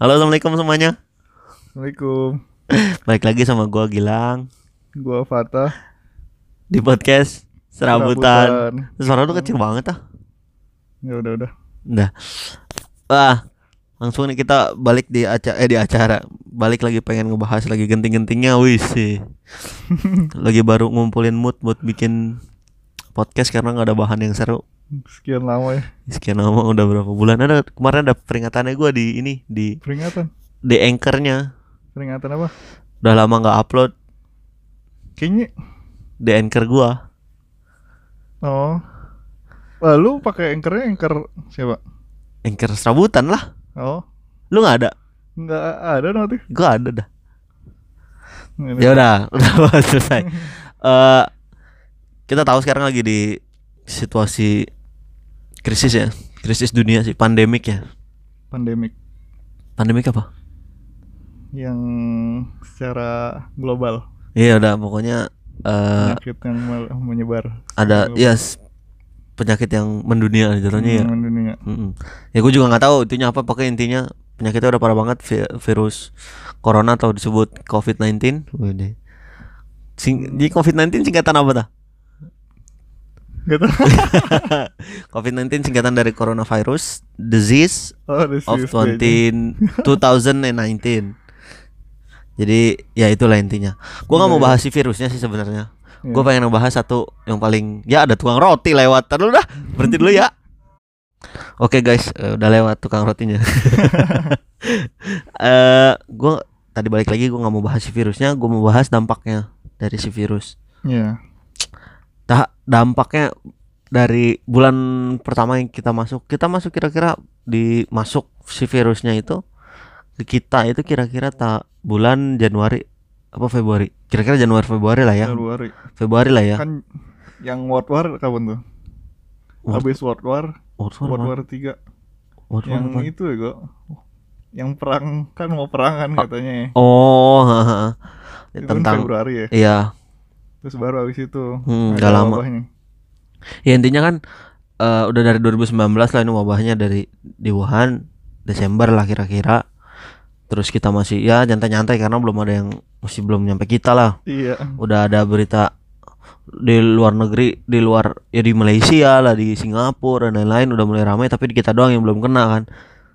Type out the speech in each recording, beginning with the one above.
Halo assalamualaikum semuanya. Assalamualaikum. Balik lagi sama gua Gilang. Gua Fatah. Di podcast Serabutan. Serabutan. Suara lu kecil banget ah. Ya udah udah. Udah. Wah Langsung nih kita balik di acara eh di acara. Balik lagi pengen ngebahas lagi genting-gentingnya wis sih lagi baru ngumpulin mood buat bikin podcast karena nggak ada bahan yang seru Sekian lama ya. Sekian lama udah berapa bulan? Ada kemarin ada peringatannya gua di ini di Peringatan? di anchornya. Peringatan apa? udah lama nggak upload. Kayaknya di anchor gua. Oh. Lalu pakai anchornya? Anchor siapa? anchor serabutan lah. Oh. Lu nggak ada? Nggak ada nanti. Gua ada dah. Ya udah udah selesai. Eh kita tahu sekarang lagi di situasi krisis ya? Krisis dunia sih pandemik ya? Pandemik. Pandemik apa? Yang secara global. Iya udah pokoknya eh Penyakit yang menyebar. ada ya s- penyakit yang mendunia jatuhnya ya? Hmm, dunia. Mm-mm. ya gue juga nggak tahu intinya apa pokoknya intinya penyakitnya udah parah banget vi- virus corona atau disebut covid-19 Wede. Sing di covid-19 singkatan apa dah Gitu. Covid-19 singkatan dari coronavirus disease Oh this of is kayaknya. 20, 2019 jadi ya itulah intinya. Gue nggak mau Iya, iya. bahas si virusnya sih sebenarnya. Iya. gue pengen ngebahas satu yang paling ya ada tukang roti lewat. Dulu dah berhenti dulu ya. Oke guys eh, udah lewat tukang rotinya. Eh gue tadi balik lagi gue nggak mau bahas si virusnya gue mau bahas dampaknya dari si virus. Iya Dah dampaknya dari bulan pertama yang kita masuk kita masuk kira-kira di masuk si virusnya itu ke kita itu kira-kira tak bulan Januari apa Februari kira-kira Januari Februari lah ya Februari Februari lah ya Kan yang World War kapan tuh? World- Habis World War World War World? War 3 World War yang apa? itu ya kok yang perang kan mau perang kan katanya ya. oh haha. itu kan tentang Februari ya iya terus baru habis itu Hmm, nggak lama. wabahnya. ya intinya kan eh, udah dari 2019 lah ini wabahnya dari di Wuhan Desember lah kira-kira terus kita masih ya nyantai-nyantai karena belum ada yang masih belum nyampe kita lah iya udah ada berita di luar negeri di luar ya di Malaysia lah di Singapura dan lain-lain udah mulai ramai tapi di kita doang yang belum kena kan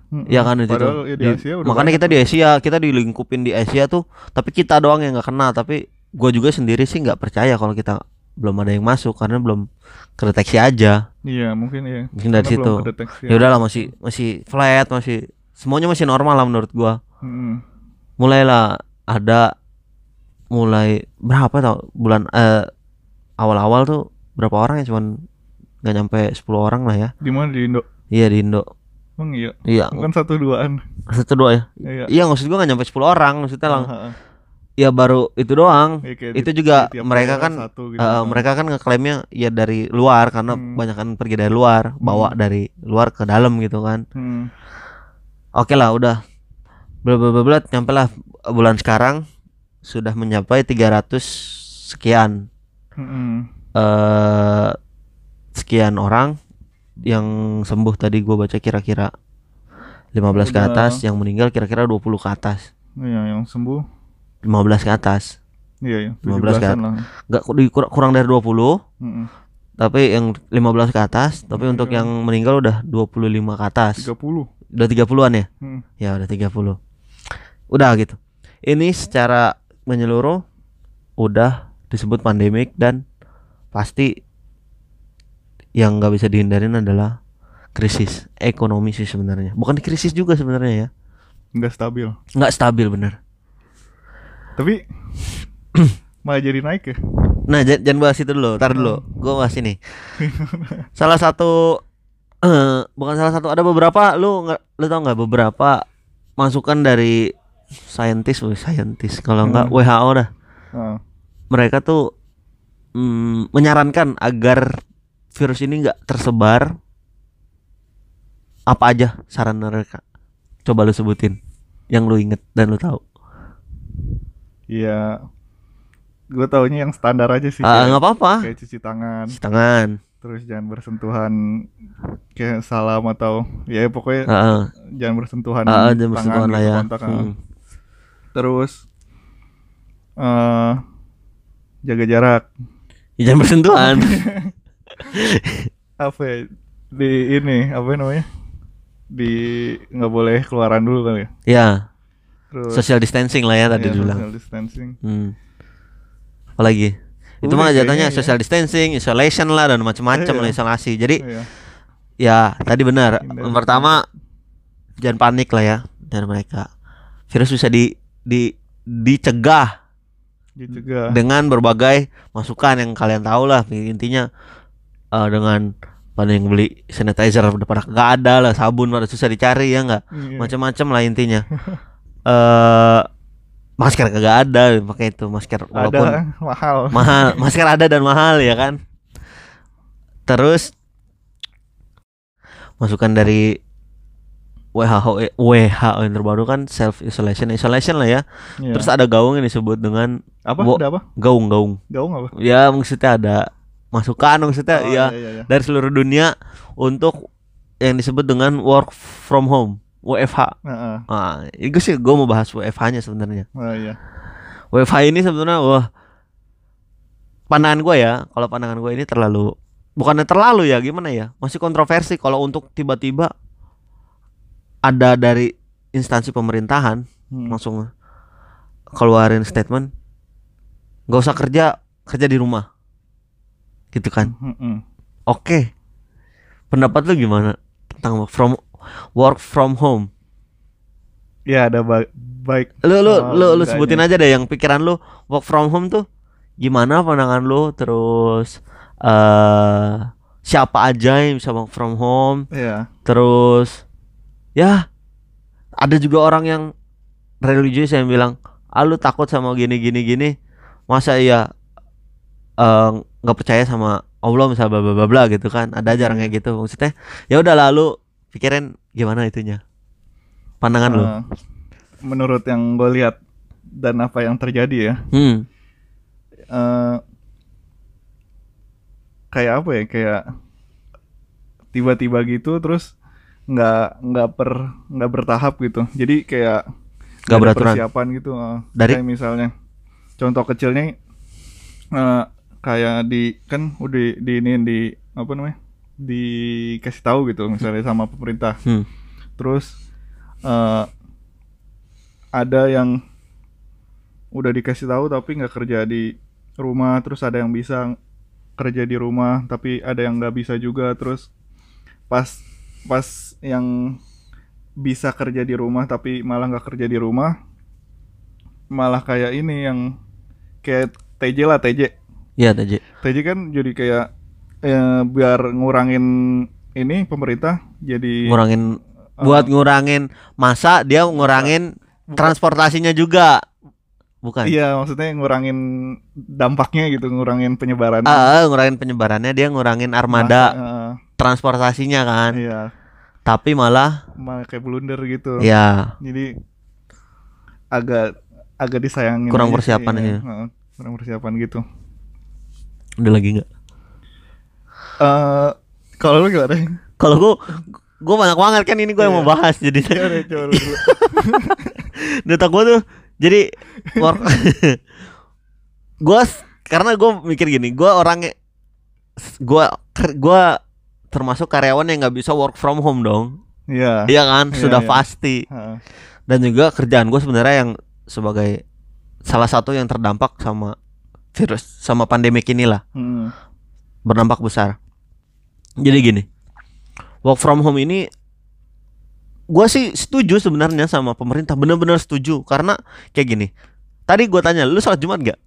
Mm-mm. ya kan itu padahal ya di Di- Asia udah makanya banyak kita di Asia kita dilingkupin di Asia tuh tapi kita doang yang nggak kena tapi gue juga sendiri sih nggak percaya kalau kita belum ada yang masuk karena belum kedeteksi aja. Iya mungkin ya mungkin dari Karena situ. kedeteksi ya udahlah masih masih flat masih semuanya masih normal lah menurut gua. Mm-mm. mulailah ada mulai berapa tau bulan eh, awal-awal tuh berapa orang ya? Cuman nggak nyampe 10 orang lah ya. Di mana? Di Indo? Iya di Indo. Emang iya? Iya. Bukan satu duaan satu dua ya? Iya. Iya maksud gua nggak nyampe 10 orang maksudnya lang Ah, ah. Ya baru itu doang Ya, itu di- juga di mereka kan satu gitu. Ah. mereka kan ngeklaimnya ya dari luar karena Hmm. banyak kan pergi dari luar bawa Hmm. dari luar ke dalam gitu kan Hmm. Oke lah udah bla bla bla bla nyampe lah bulan sekarang sudah mencapai 300 sekian Mm-mm. eh sekian orang yang sembuh tadi gua baca kira-kira 15 ke Udah. atas yang meninggal kira-kira 20 ke atas iya yang sembuh 15 ke atas. Iya ya 15 kan? 17-an lah. Nggak di- kur- kurang dari 20 Mm-mm. tapi yang 15 ke atas tapi untuk Meninggal. yang meninggal udah 25 ke atas. 30 udah 30-an ya? Hmm. Ya udah 30 Udah gitu. Ini secara menyeluruh Udah disebut pandemik dan Pasti Yang nggak bisa dihindarin adalah Krisis ekonomi sih sebenarnya. Bukan krisis juga sebenarnya ya. Nggak stabil. Nggak stabil bener tapi malah jadi naik ya? Nah jangan bahas itu dulu Ntar dulu. Gue bahas ini Salah satu eh Bukan salah satu Ada beberapa. Lu Lu tau nggak beberapa Masukan dari Saintis wih, Saintis. Kalau nggak Hmm. WHO dah. Ah. mereka tuh mm, menyarankan agar virus ini nggak tersebar. Apa aja saran mereka? Coba lu sebutin yang lu inget dan lu tahu Iya. Gue taunya yang standar aja sih ah nggak apa-apa. kayak cuci tangan. Cuci tangan. Terus jangan bersentuhan kayak salam atau ya pokoknya Heeh. jangan bersentuhan Heeh, jangan tangan bersentuhan lah ya. kontak, Hmm. terus eh jaga jarak. Ya, jangan bersentuhan. apa ya, di ini apa namanya? Di nggak boleh keluaran dulu kali ya? Ya, terus social distancing lah ya tadi iya, dibilang. social distancing Hmm. Apalagi? Itu Udah mah jatuhnya kayaknya ya. social distancing, isolation lah dan macam-macam Iya. lah isolasi. Jadi Iya. ya tadi benar. Yang pertama jangan panik lah ya dari mereka. Virus bisa di di dicegah dicegah dengan berbagai masukan yang kalian tahu lah intinya eh, dengan pada yang beli sanitizer udah pada nggak ada lah sabun pada susah dicari ya nggak Iya. macam-macam lah intinya eh masker kagak ada pakai itu masker walaupun ada mahal. Mahal masker ada dan mahal ya kan? Terus masukan dari WHO WHO yang terbaru kan self isolation isolation lah ya. Iya. terus ada gaung yang disebut dengan apa? Wo- ada apa? gaung gaung. Gaung apa? Ya maksudnya ada masukan maksudnya Oh, ya iya, iya. dari seluruh dunia untuk yang disebut dengan work from home WFH Heeh. ah itu sih gue mau bahas WFH nya sebenarnya. Oh, iya. WFH ini sebenarnya wah pandangan gue ya kalau pandangan gue ini terlalu bukannya terlalu ya gimana ya? Masih kontroversi kalau untuk tiba-tiba ada dari instansi pemerintahan Hmm. langsung keluarin statement nggak usah kerja kerja di rumah. Gitu kan. Mm-mm. oke. Pendapat lu gimana tentang work from work from home. Ya ada ba- baik. Lu lu Oh, lu, lu sebutin aja deh yang pikiran lu work from home tuh gimana pandangan lu terus eh siapa aja yang bisa work from home. Ya terus ya ada juga orang yang religius yang bilang ah lu takut sama gini gini gini. Masa iya eh, nggak percaya sama Allah misalnya bla bla bla bla gitu kan. Ada aja orang kayak gitu. Maksudnya ya udah lalu pikirin gimana itunya? Pandangan lu. Eh, menurut yang gue lihat dan apa yang terjadi ya. Hmm. Eh kayak apa ya? Kayak tiba-tiba gitu terus nggak nggak per nggak bertahap gitu. Jadi kayak Nggak beraturan. persiapan gitu eh. Dari- kayak misalnya contoh kecilnya eh, kayak di kan udah di ini di apa namanya dikasih tahu gitu misalnya sama pemerintah. Hmm. Terus eh ada yang udah dikasih tahu tapi nggak kerja di rumah terus ada yang bisa kerja di rumah tapi ada yang nggak bisa juga terus pas pas yang bisa kerja di rumah tapi malah nggak kerja di rumah malah kayak ini yang kayak TJ lah TJ Iya TJ TJ kan jadi kayak eh, biar ngurangin ini pemerintah jadi ngurangin eh, buat ngurangin masa dia ngurangin transportasinya juga bukan Iya, maksudnya ngurangin dampaknya gitu, ngurangin penyebaran. Ah, ah, ngurangin penyebarannya dia ngurangin armada Heeh, transportasinya kan iya, tapi malah malah kayak blunder gitu. ya Jadi agak agak disayangin. Kurang persiapan iya. ya. Kurang persiapan gitu. udah lagi nggak Eh, kalau lu gimana? kalau gua gua banyak banget kan ini gua yang mau Iya. bahas jadi coba dulu. data gua tuh jadi work gua s- karena gua mikir gini gua orangnya gua ker- gua termasuk karyawan yang nggak bisa work from home dong Iya. iya kan Iya, sudah iya. pasti dan juga kerjaan gue sebenarnya yang sebagai salah satu yang terdampak sama virus sama pandemik inilah Hmm. berdampak besar. Jadi gini, work from home ini gue sih setuju sebenarnya sama pemerintah bener-bener setuju karena kayak gini. Tadi gue tanya, lu sholat Jumat gak?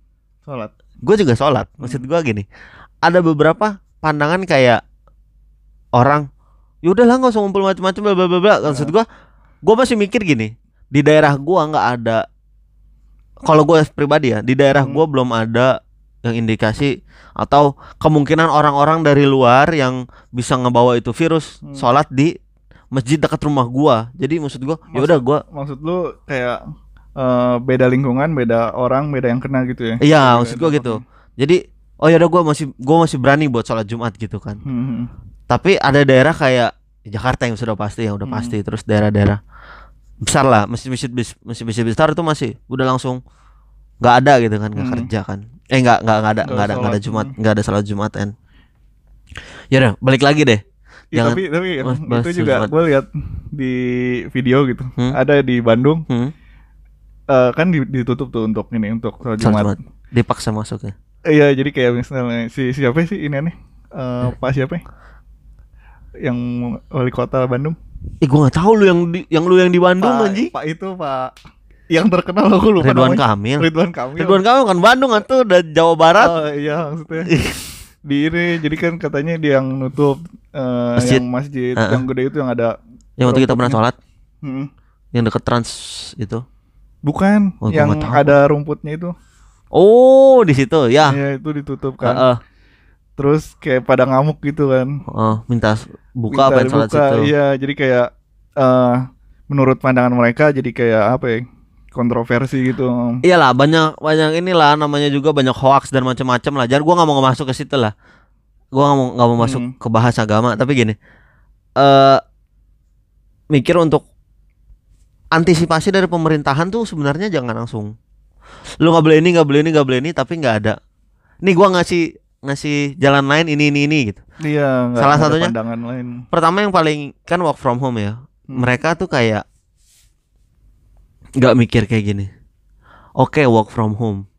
Sholat. Gue juga sholat. Maksud gue gini, ada beberapa pandangan kayak orang, yaudah lah nggak usah ngumpul macam-macam bla bla bla bla. Maksud gue, gue masih mikir gini, di daerah gua nggak ada. Kalau gue pribadi ya, di daerah Hmm. gua belum ada yang indikasi atau kemungkinan orang-orang dari luar yang bisa ngebawa itu virus Hmm. sholat di masjid dekat rumah gua. Jadi maksud gua, ya udah gua Maksud lu kayak eh, beda lingkungan, beda orang, beda yang kena gitu ya? Iya, Beda maksud gua gitu. Jadi oh ya udah gua masih gua masih berani buat sholat Jumat gitu kan. Hmm, hmm. Tapi ada daerah kayak Jakarta yang sudah pasti yang udah Hmm. pasti terus daerah-daerah besar lah masjid-masjid masjid-masjid besar itu masih udah langsung nggak ada gitu kan nggak Hmm. kerja kan eh nggak nggak nggak ada Nggak nggak ada nggak ada jumat. Hmm. nggak ada salat jumat kan ya udah balik lagi deh. Ya, Jangan- tapi tapi Mas, bahas itu juga gue lihat di video gitu. Hmm. ada di Bandung. Hmm? eh, kan di- ditutup tuh untuk ini untuk salat Jumat. jumat. Dipaksa masuk ya? Iya jadi kayak misalnya si siapa sih ini nih Eh, Pak siapa ya? yang wali kota Bandung. Eh gua nggak tahu lu yang di, yang lu yang di Bandung anjing. Pak itu Pak yang terkenal aku lupa Ridwan namanya. Kamil. Ridwan Kamil. Ridwan Kamil kan Bandung tuh udah Jawa Barat. Oh iya maksudnya. Di ini jadi kan katanya dia yang nutup eh, Masjid. yang masjid Heeh. yang gede itu yang ada yang waktu kita pernah sholat. Hmm. yang deket trans itu. Bukan Oh, yang ada rumputnya itu. Oh di situ ya. Ya itu ditutup kan. Heeh. terus kayak pada ngamuk gitu kan. Oh, minta buka Minta apa sholat situ. iya jadi kayak eh menurut pandangan mereka jadi kayak apa ya kontroversi gitu Iyalah banyak banyak inilah namanya juga banyak hoax dan macam-macam lah. Jadi gua nggak mau masuk ke situ lah. Gua nggak mau nggak mau masuk Hmm. ke bahas agama. Tapi gini, eh mikir untuk antisipasi dari pemerintahan tuh sebenarnya jangan langsung. Lu nggak boleh ini nggak boleh ini nggak boleh ini tapi nggak ada. Nih gua ngasih ngasih jalan lain ini ini ini gitu. iya Salah satunya? pandangan lain Pertama yang paling kan work from home ya. Hmm. Mereka tuh kayak nggak mikir kayak gini. Oke, work from home.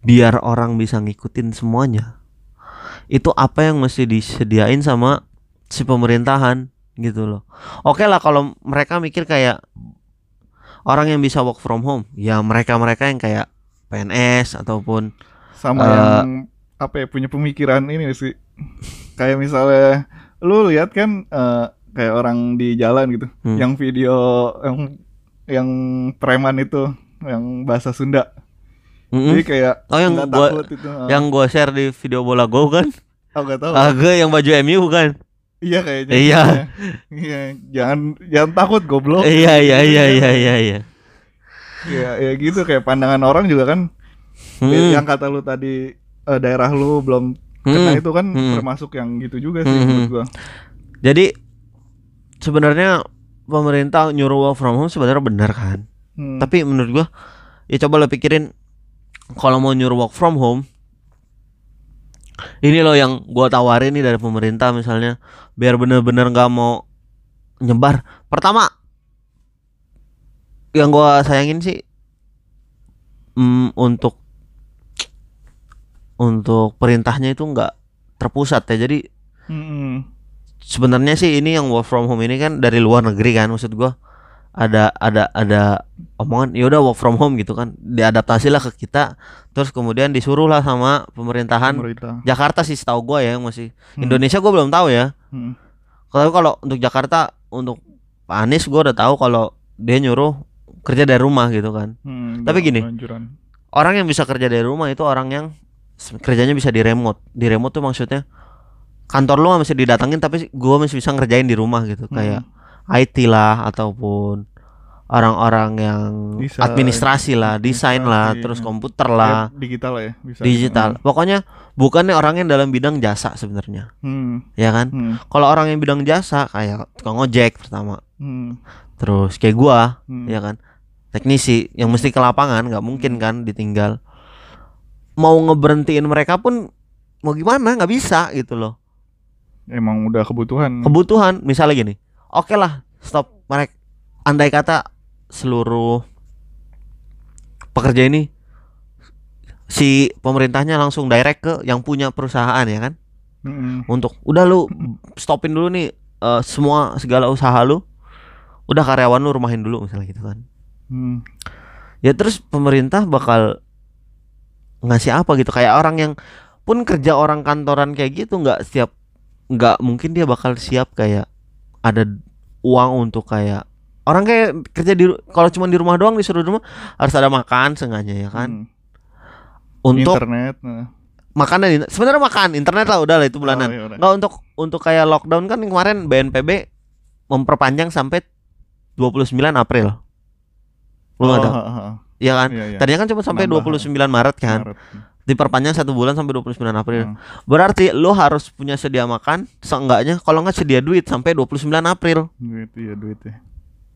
Biar orang bisa ngikutin semuanya. Itu apa yang mesti disediain sama si pemerintahan gitu loh. Oke lah kalau mereka mikir kayak orang yang bisa work from home, ya mereka-mereka yang kayak PNS ataupun sama Eh, yang apa ya punya pemikiran ini sih kayak misalnya lu lihat kan eh, kayak orang di jalan gitu Hmm. yang video yang yang preman itu yang bahasa Sunda Mm-mm. jadi kayak Oh, yang gua- takut itu yang gue share di video bola go kan, oh nggak tahu agak yang baju MU kan. iya kayaknya Iya. iya jangan jangan takut goblok Iya iya iya iya iya iya. Iya, ya gitu kayak pandangan orang juga kan Hmm. yang kata lu tadi eh, daerah lu belum kena Hmm. itu kan Hmm. termasuk yang gitu juga sih Hmm. menurut gua. Jadi sebenarnya pemerintah nyuruh work from home sebenarnya benar kan. Hmm. Tapi menurut gua ya coba lo pikirin kalau mau nyuruh work from home ini loh yang gua tawarin nih dari pemerintah misalnya biar bener-bener nggak mau nyebar. Pertama yang gua sayangin sih mm, untuk untuk perintahnya itu nggak terpusat ya. Jadi Mm-mm. Sebenarnya sih ini yang work from home ini kan dari luar negeri kan maksud gua ada ada ada omongan ya udah work from home gitu kan diadaptasi lah ke kita terus kemudian disuruh lah sama pemerintahan pemerintah. Jakarta sih setahu gua ya yang masih Hmm. Indonesia gua belum tahu ya Hmm. kalau kalau untuk Jakarta untuk Pak Anies gua udah tahu kalau dia nyuruh kerja dari rumah gitu kan Hmm, Tapi gini. anjuran. orang yang bisa kerja dari rumah itu orang yang kerjanya bisa di remote di remote tuh maksudnya kantor lu nggak mesti didatengin tapi gua masih bisa ngerjain di rumah gitu kayak IT lah ataupun orang-orang yang Desain. administrasi lah, desain lah, Administrasi, terus ya. komputer Ya, lah, digital lah ya bisa. digital. Pokoknya bukan nih orang yang dalam bidang jasa sebenarnya, Hmm. ya kan? Hmm. Kalau orang yang bidang jasa kayak tukang ojek pertama, Hmm. terus kayak gua, Hmm. ya kan? Teknisi yang mesti ke lapangan nggak mungkin kan ditinggal. Mau ngeberhentiin mereka pun mau gimana nggak bisa gitu loh. Emang udah kebutuhan. kebutuhan misalnya gini oke lah stop mereka andai kata seluruh pekerja ini si pemerintahnya langsung direct ke yang punya perusahaan ya kan Mm-mm. untuk udah lu stopin dulu nih eh, semua segala usaha lu udah karyawan lu rumahin dulu misalnya gitu kan Hmm. ya terus pemerintah bakal ngasih apa gitu kayak orang yang pun kerja orang kantoran kayak gitu nggak siap nggak mungkin dia bakal siap kayak ada uang untuk kayak orang kayak kerja di kalau cuma di rumah doang disuruh di rumah harus ada makan sengaja ya kan Hmm. untuk internet. Nah. makanan sebenarnya makan internet lah udah lah itu bulanan Oh, iya nggak untuk untuk kayak lockdown kan kemarin BNPB memperpanjang sampai 29 April lu nggak Oh, tahu ha, ha. ya kan Iya, iya. tadinya kan cuma sampai Nambah. 29 Maret kan Maret. diperpanjang satu bulan sampai 29 April Hmm. berarti lo harus punya sedia makan seenggaknya kalau nggak sedia duit sampai 29 April Duit iya duit ya.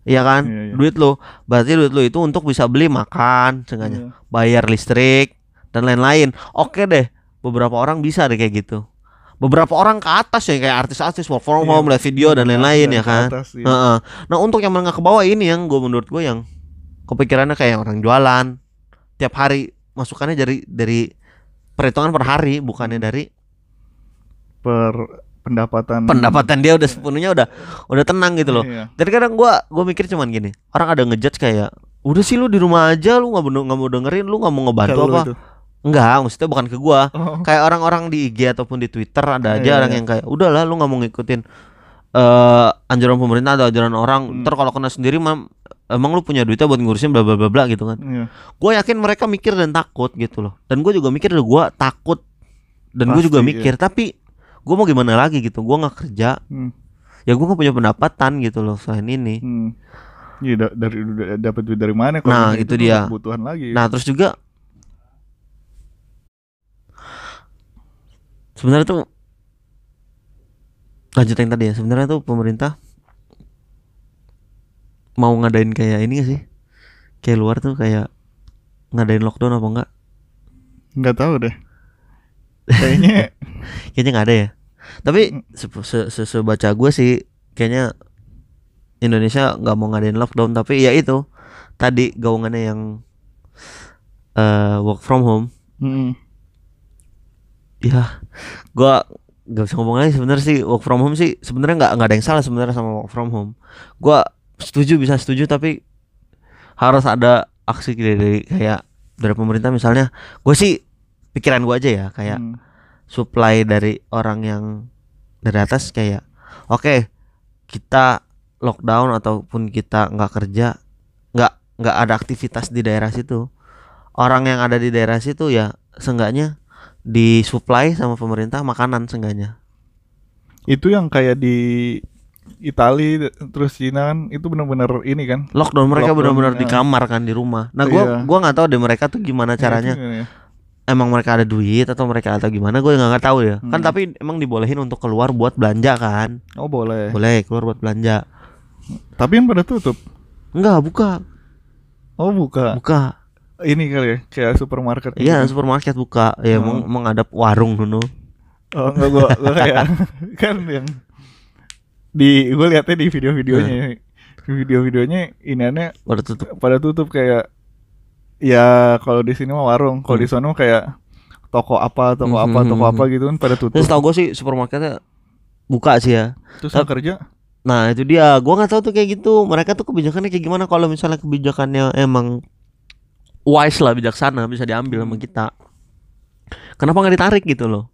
Iya kan Iya, iya. duit lo berarti duit lo itu untuk bisa beli makan seenggaknya Iya. bayar listrik dan lain-lain oke deh beberapa orang bisa deh kayak gitu beberapa orang ke atas ya kayak artis-artis work from Iya. home live video dan lain-lain Dan ya kan atas, iya. Heeh. Nah untuk yang menengah ke bawah ini yang gue menurut gue yang kepikirannya kayak orang jualan tiap hari masukannya dari dari perhitungan per hari bukannya dari per pendapatan pendapatan dia udah sepenuhnya udah udah tenang gitu loh. Iya. Jadi kadang gue gue mikir cuman gini orang ada ngejudge kayak udah sih lu di rumah aja lu nggak mau nggak mau dengerin lu nggak mau ngebantu lu apa itu. enggak maksudnya bukan ke gua Oh. kayak orang-orang di IG ataupun di Twitter ada aja Iya, orang iya. yang kayak udahlah lu nggak mau ngikutin eh anjuran pemerintah atau anjuran orang Hmm. ntar kalau kena sendiri mam, emang lu punya duitnya buat ngurusin bla bla bla bla gitu kan Iya. gue yakin mereka mikir dan takut gitu loh dan gue juga mikir gue takut dan gue juga iya. mikir tapi gue mau gimana lagi gitu gue nggak kerja Hmm. ya gue nggak punya pendapatan gitu loh selain ini Hmm. Iya da- dari da- dapat duit dari mana kalau Nah, itu tuh dia. kebutuhan lagi. nah terus juga sebenarnya tuh lanjut yang tadi ya sebenarnya tuh pemerintah mau ngadain kayak ini gak sih? Kayak luar tuh kayak ngadain lockdown apa enggak nggak tahu deh. Kayaknya kayaknya nggak ada ya. Tapi se se se- sebaca gue sih kayaknya Indonesia nggak mau ngadain lockdown. Tapi ya itu tadi gaungannya yang eh work from home. Mm, ya gua gak bisa ngomong lagi sebenarnya sih work from home sih sebenarnya nggak nggak ada yang salah sebenarnya sama work from home. Gua setuju bisa setuju tapi harus ada aksi dari kayak dari pemerintah. Misalnya gue sih pikiran gua aja ya kayak mm, supply dari orang yang dari atas kayak oke kita lockdown ataupun kita nggak kerja nggak nggak ada aktivitas di daerah situ. Orang yang ada di daerah situ ya seenggaknya disuplai sama pemerintah makanan seenggaknya itu yang kayak di Itali terus Cina kan itu benar-benar ini kan. lockdown mereka benar-benar di ya. kamar kan di rumah nah gua Iya. gua nggak tahu deh mereka tuh gimana caranya Ya, itu ya. emang mereka ada duit atau mereka atau gimana gue nggak nggak tahu ya kan Hmm. tapi emang dibolehin untuk keluar buat belanja kan Oh boleh. boleh keluar buat belanja Tapi kan pada tutup. Enggak buka Oh buka. buka Ini kali ya kayak supermarket. gitu. Iya supermarket buka. Ya Hmm. emang ada warung dulu. Oh enggak gua, gua kayak kan yang di gue liatnya di video-videonya. Di video-videonya aneh pada tutup. pada tutup kayak ya kalau di sini mah warung. Kalau di Hmm. sono kayak toko apa toko Hmm, apa hmm, toko hmm, apa gitu kan pada tutup. Terus tau gue sih supermarketnya buka sih ya. Terus tap- nggak kerja? Nah itu dia. Gua nggak tahu tuh kayak gitu. Mereka tuh kebijakannya kayak gimana? Kalau misalnya kebijakannya emang wise lah bijaksana bisa diambil sama Hmm. kita. Kenapa nggak ditarik gitu loh?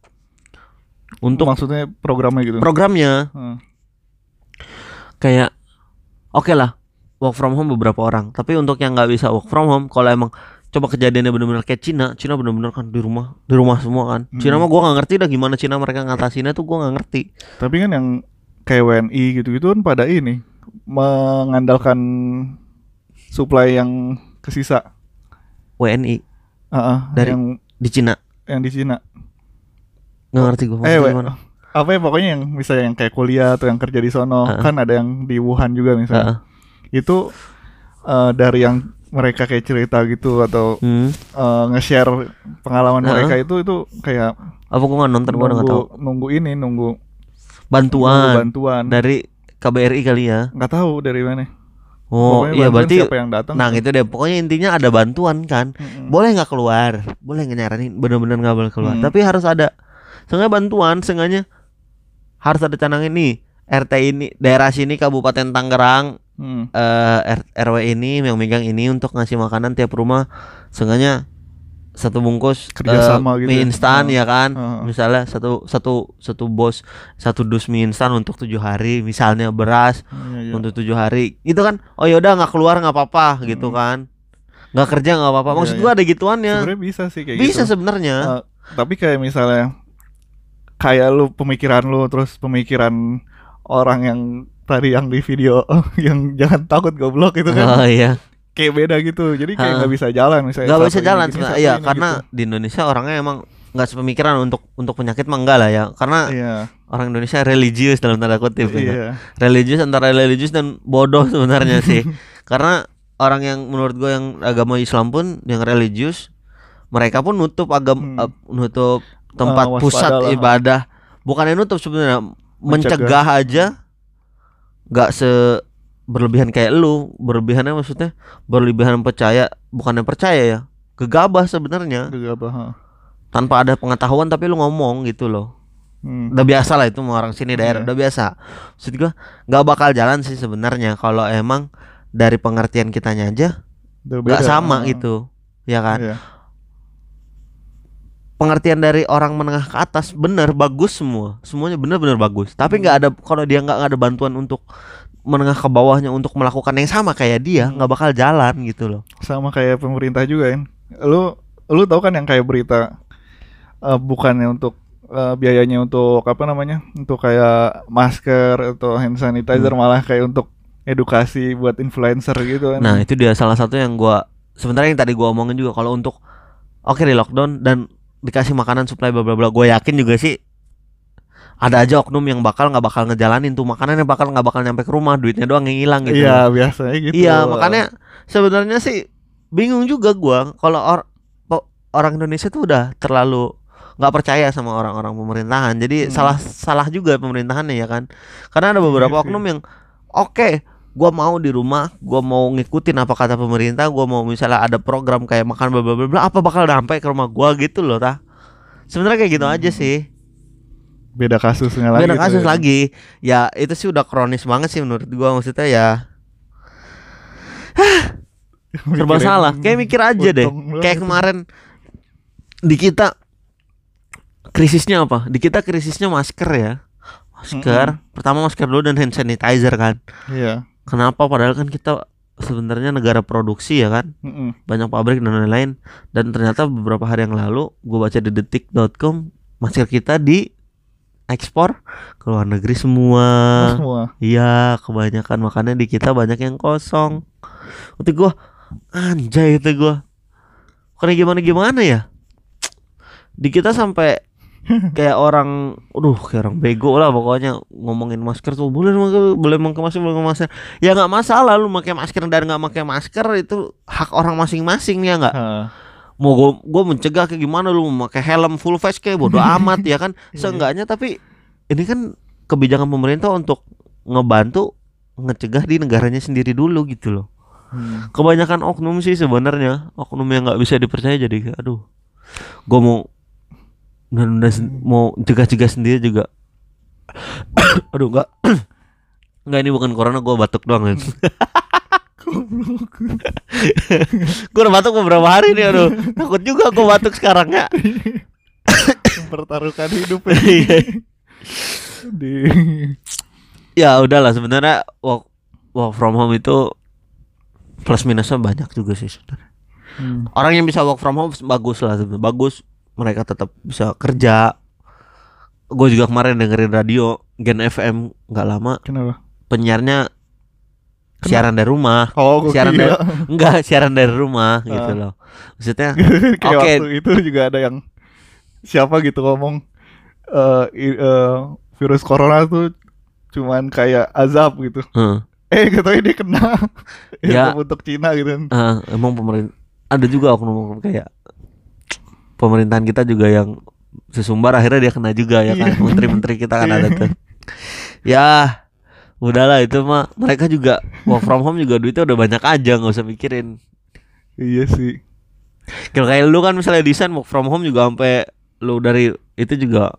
Untuk maksudnya programnya gitu? programnya. Hmm. kayak oke lah work from home beberapa orang. Tapi untuk yang nggak bisa work from home kalau emang coba kejadiannya benar-benar kayak Cina Cina benar-benar kan di rumah di rumah semua kan. Hmm. Cina mah gua nggak ngerti dah gimana Cina mereka ngatasinnya tuh gua nggak ngerti. Tapi kan yang kayak WNI gitu-gitu kan pada ini mengandalkan supply yang kesisa WNI Ah, ah, Dari- yang di Cina. yang di Cina. Nggak ngerti gua eh gimana. apa ya pokoknya yang misalnya yang kayak kuliah atau yang kerja di sono ah. kan ada yang di Wuhan juga misalnya. Heeh. itu eh, dari yang mereka kayak cerita gitu atau Hmm. eh, nge-share pengalaman Heeh. mereka itu itu kayak apa gua nggak nonton gua nggak nunggu tahu. nunggu ini nunggu nunggu bantuan. Bantuan dari KBRI kali ya. Nggak tahu dari mana oh Pokoknya iya berarti siapa yang datang nah gitu deh. Pokoknya intinya ada bantuan kan. Mm-mm. boleh nggak keluar? Boleh nggak nyaranin? Bener-bener nggak boleh keluar. Hmm. tapi harus ada sengaja bantuan sengaja. Harus ada canangin nih RT ini daerah sini Kabupaten Tangerang Hmm. eh, R- RW ini yang megang ini untuk ngasih makanan tiap rumah. Sengaja satu bungkus Kerjasama eh, gitu mie ya. instan Oh. ya kan Oh. misalnya satu satu satu bos satu dus mie instan untuk tujuh hari misalnya beras Iya, iya. untuk tujuh hari itu kan oh yaudah nggak keluar nggak apa-apa gitu kan nggak kerja nggak apa-apa Hmm. Iya, maksud iya. gua ada gituannya sebenarnya bisa sih kayak bisa gitu sebenarnya Eh, tapi kayak misalnya kayak lu pemikiran lu terus pemikiran orang yang tadi yang di video yang jangan takut goblok itu kan oh iya kayak beda gitu. Jadi kayak nggak bisa jalan misalnya. nggak bisa jalan sebenarnya iya ini karena gitu. di Indonesia orangnya emang nggak sepemikiran untuk untuk penyakit mah enggak lah ya karena Iya. orang Indonesia religius dalam tanda kutip ya. Iya. religius antara religius dan bodoh sebenarnya sih karena orang yang menurut gue yang agama Islam pun yang religius mereka pun nutup agam Hmm. eh, nutup tempat waspada pusat lah. ibadah bukannya nutup sebenarnya mencegah aja nggak se berlebihan kayak lu berlebihannya maksudnya berlebihan percaya bukannya percaya ya gegabah sebenarnya Gegabah. ha. tanpa ada pengetahuan tapi lu ngomong gitu loh Hmm. udah biasa lah itu orang sini daerah Iya. udah biasa maksud gua nggak bakal jalan sih sebenarnya kalau emang dari pengertian kitanya aja nggak sama Ha. gitu ya kan Iya. pengertian dari orang menengah ke atas bener bagus semua semuanya bener-bener bagus tapi nggak ada kalau dia nggak ada bantuan untuk menengah ke bawahnya untuk melakukan yang sama kayak dia Hmm. nggak bakal jalan gitu loh Sama kayak pemerintah juga kan. Lu lu tahu kan yang kayak berita eh, bukannya untuk eh, biayanya untuk apa namanya? Untuk kayak masker atau hand sanitizer Hmm. malah kayak untuk edukasi buat influencer gitu kan. nah itu dia salah satu yang gua sebenarnya yang tadi gua omongin juga kalau untuk oke di lockdown dan dikasih makanan supply bla bla bla gue yakin juga sih ada aja oknum yang bakal nggak bakal ngejalanin tuh makanan yang bakal nggak bakal nyampe ke rumah duitnya doang yang hilang gitu Iya, biasanya gitu. Iya, makanya sebenarnya sih bingung juga gua kalau or- orang Indonesia tuh udah terlalu nggak percaya sama orang-orang pemerintahan. Jadi Hmm. salah salah juga pemerintahannya ya kan. Karena ada beberapa Iya sih. oknum yang oke, gua mau di rumah, gua mau ngikutin apa kata pemerintah, gua mau misalnya ada program kayak makan bla bla bla apa bakal sampai ke rumah gua gitu loh, tah. Sebenarnya kayak gitu aja Hmm. sih. Beda kasusnya lagi. Beda kasus ya. lagi. Ya itu sih udah kronis banget sih menurut gua. Maksudnya ya serba salah. Kayak mikir aja deh. kayak kemarin di kita krisisnya apa? Di kita krisisnya masker ya. Masker. Pertama masker dulu dan hand sanitizer kan. Iya. kenapa? Padahal kan kita sebenarnya negara produksi ya kan. Mm-mm. banyak pabrik dan lain-lain. Dan ternyata beberapa hari yang lalu gue baca di detik.com masker kita di ekspor ke luar negeri semua Semua. Iya, kebanyakan makanya di kita banyak yang kosong. Itu gua anjay itu gua. Karena gimana gimana ya? Di kita sampai kayak orang, aduh kayak orang bego lah pokoknya ngomongin masker tuh boleh boleh pakai masker boleh pakai masker ya nggak masalah lu pakai masker dan nggak pakai masker itu hak orang masing-masing ya nggak. Mau gue gue mencegah kayak gimana lu? Mau pakai helm full face kayak bodo amat ya kan? Seenggaknya tapi ini kan kebijakan pemerintah untuk ngebantu ngecegah di negaranya sendiri dulu gitu loh. Hmm. kebanyakan oknum sih sebenarnya oknum yang nggak bisa dipercaya jadi aduh gue mau nunda mau cegah-cegah sendiri juga. Aduh nggak. Nggak ini bukan corona gue batuk doang gue udah batuk beberapa hari nih aduh. Takut juga gue batuk sekarang ya Mempertaruhkan hidup ya. Iya. di ya udahlah. Sebenarnya work, work from home itu plus minusnya banyak juga sih sebenarnya. Hmm. orang yang bisa work from home bagus lah. Sebenarnya bagus mereka tetap bisa kerja. Gue juga kemarin dengerin radio Gen FM nggak lama. Kenapa? penyiarnya siaran dari rumah Oh, siaran dari kira enggak siaran dari rumah gitu Ah. loh maksudnya Oke. waktu itu juga ada yang siapa gitu ngomong eh i- eh, virus corona tuh cuman kayak azab gitu. hmm, Eh katanya dia kena Ya. untuk Cina gitu ah, emang pemerintah ada juga oknum-oknum kayak pemerintahan kita juga yang sesumbar akhirnya dia kena juga ya kan Iya. menteri-menteri kita kan Iya. ada tuh ya udahlah itu mah mereka juga work from home juga duitnya udah banyak aja nggak usah mikirin. Iya sih. kalau kayak lu kan misalnya desain work from home juga sampai lu dari itu juga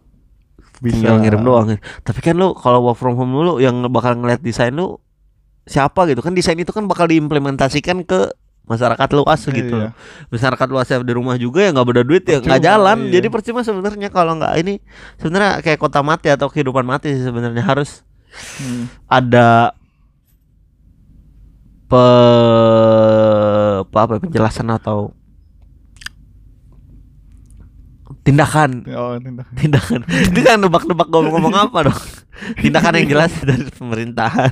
Bisa. tinggal ngirim doang tapi kan lu kalau work from home dulu yang bakal ngeliat desain lu siapa gitu? Kan desain itu kan bakal diimplementasikan ke masyarakat luas gitu. Iya. masyarakat luasnya di rumah juga ya nggak beda duit ya nggak Percuma, jalan. iya. jadi percuma sebenarnya kalau nggak ini sebenarnya kayak kota mati atau kehidupan mati sih sebenarnya. Harus Hmm. ada pe apa, ya, penjelasan atau tindakan Oh, tindak. tindakan itu kan nebak-nebak ngomong-ngomong apa dong tindakan yang jelas dari pemerintahan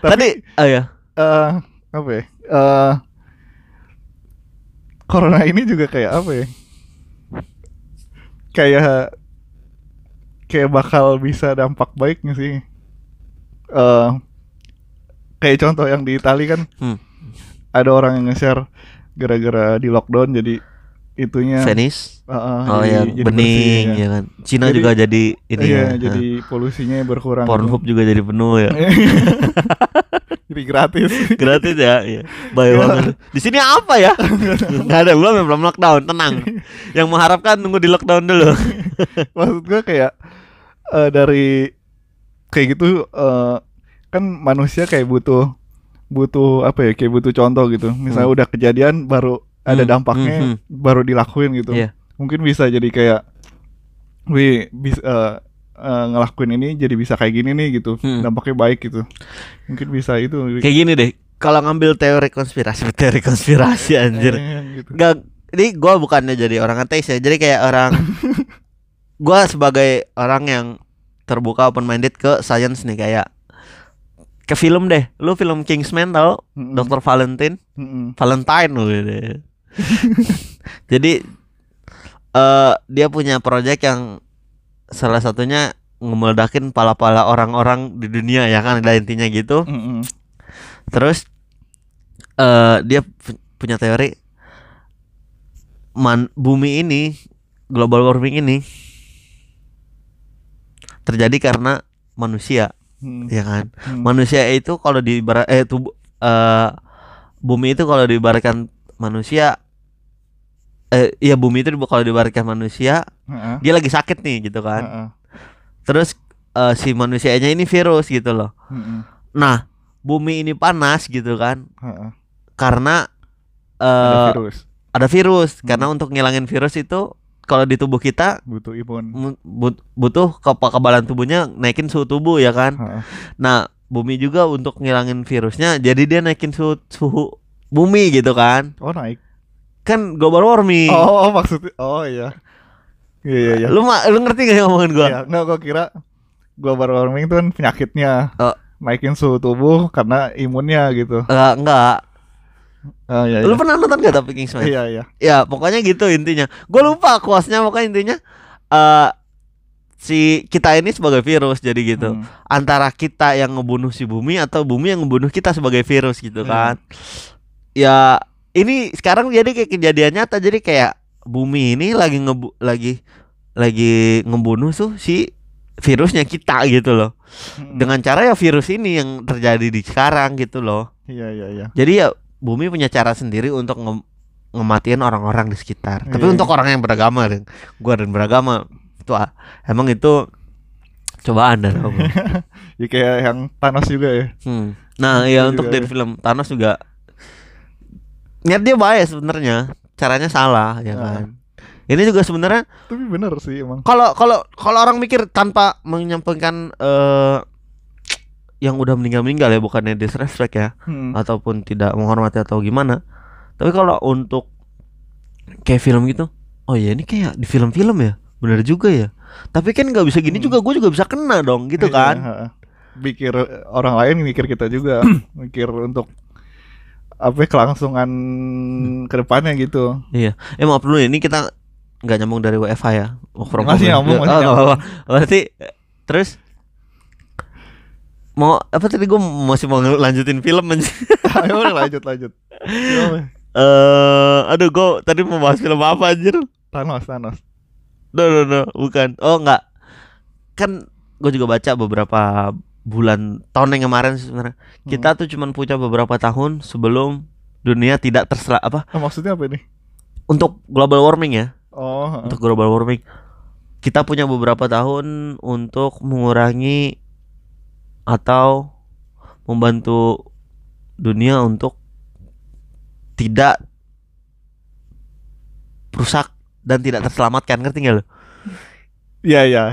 tadi oh ya Eh, apa ya? Eh corona ini juga kayak apa ya? Kayak kayak bakal bisa dampak baik nggak sih? Eh kayak contoh yang di Itali kan Hmm. ada orang yang nge-share gara-gara di lockdown jadi itunya Venice. eh, eh, Oh jadi- ya, jadi bening bersih, ya kan. Cina Jadi- juga jadi ini iya, ya. jadi polusinya berkurang. gitu. Pornhub juga jadi penuh ya. jadi gratis. Gratis ya. Iya. Baik banget. Di sini apa ya? Enggak ada belum ya, belum lockdown, tenang. Yang mengharapkan tunggu di lockdown dulu. Maksud gue kayak eh, dari kayak gitu eh, kan manusia kayak butuh butuh apa ya kayak butuh contoh gitu. Misalnya Hmm. udah kejadian baru ada Hmm, dampaknya hmm, hmm. baru dilakuin gitu. Iya. Mungkin bisa jadi kayak wih bisa eh, eh, ngelakuin ini jadi bisa kayak gini nih gitu. Hmm. Dampaknya baik gitu. Mungkin bisa itu. Kayak gini deh. Kalau ngambil teori konspirasi, teori konspirasi anjir. Eh, gitu. Gak, ini gue bukannya jadi orang ateis ya. Jadi kayak orang, gue sebagai orang yang terbuka open minded ke science nih kayak ke film deh. Lu film Kingsman tau? Mm-mm. Dr. Valentine, Mm-mm. Valentine lu gitu. jadi eh dia punya proyek yang salah satunya ngemeledakin pala-pala orang-orang di dunia ya kan ada intinya gitu. Mm-mm. Terus eh dia pu- punya teori man bumi ini global warming ini terjadi karena manusia Mm. ya kan. Mm. Manusia itu kalau di eh tubuh eh bumi itu kalau diibaratkan manusia eh iya bumi itu kalau diibaratkan manusia Heeh. dia lagi sakit nih gitu kan. Heeh. Terus eh, si manusianya ini virus gitu loh. Mm-mm. Nah, bumi ini panas gitu kan Heeh. karena Ada eh virus ada virus Hmm. karena untuk ngilangin virus itu kalau di tubuh kita butuh imun. mu- but- butuh kekebalan tubuhnya naikin suhu tubuh ya kan. Heeh. Nah, bumi juga untuk ngilangin virusnya jadi dia naikin suhu suhu bumi gitu kan. Oh naik. Kan global warming. Oh, oh, maksudnya oh iya. Iya iya iya. Lu ma- lu ngerti gak yang ngomongin gua? Iya, enggak gua kira global warming itu kan penyakitnya. Oh. Naikin suhu tubuh karena imunnya gitu. Eh, enggak. Iya iya. Lu pernah nonton gak tapi Kingsman? Iya iya. Ya, pokoknya gitu intinya. Gue lupa kuasnya pokoknya intinya eh si kita ini sebagai virus jadi gitu. Hmm. Antara kita yang ngebunuh si bumi atau bumi yang ngebunuh kita sebagai virus gitu Iya. kan. Ya, ini sekarang jadi kayak kejadian nyata jadi kayak bumi ini lagi ngebu lagi lagi ngebunuh tuh si virusnya kita gitu loh. Hmm. Dengan cara ya virus ini yang terjadi di sekarang gitu loh. Iya iya iya. Jadi ya bumi punya cara sendiri untuk nge ngematiin orang-orang di sekitar. Tapi Iya. untuk orang yang beragama, gua dan beragama itu ah, emang itu cobaan dan apa. Ya kayak yang Thanos juga ya. Hmm. Nah, ya Itu untuk dari ya. film Thanos juga niat dia baik sebenarnya, caranya salah ya Ah. kan. Ini juga sebenarnya Tapi bener sih emang. kalau kalau kalau orang mikir tanpa menyampaikan eh yang udah meninggal meninggal ya bukannya disrespect ya Hmm. ataupun tidak menghormati atau gimana. Tapi kalau untuk kayak film gitu, oh ya ini kayak di film-film ya, bener juga ya. Tapi kan nggak bisa gini Hmm. juga, gue juga bisa kena dong, gitu Iya, kan? Mikir orang lain mikir kita juga, mikir untuk apa ya, kelangsungan ke depannya gitu. Iya. Eh maaf dulu ya, ini kita nggak nyambung dari WFH ya. From Masih ya. nyambung, Ya, masih oh, nyambung. apa-apa. Berarti eh, terus mau apa tadi gue masih mau lanjutin film aja. Ayo lanjut lanjut. Eh, aduh gue tadi mau bahas film apa anjir? Thanos Thanos. No no no, bukan. Oh enggak. Kan gue juga baca beberapa bulan tahun yang kemarin sebenarnya. Kita tuh cuman punya beberapa tahun sebelum dunia tidak tersela apa Ah, maksudnya apa ini? untuk global warming ya. Oh. Untuk global warming. Kita punya beberapa tahun untuk mengurangi atau membantu dunia untuk tidak rusak dan tidak terselamatkan ngerti nggak lo? Iya iya.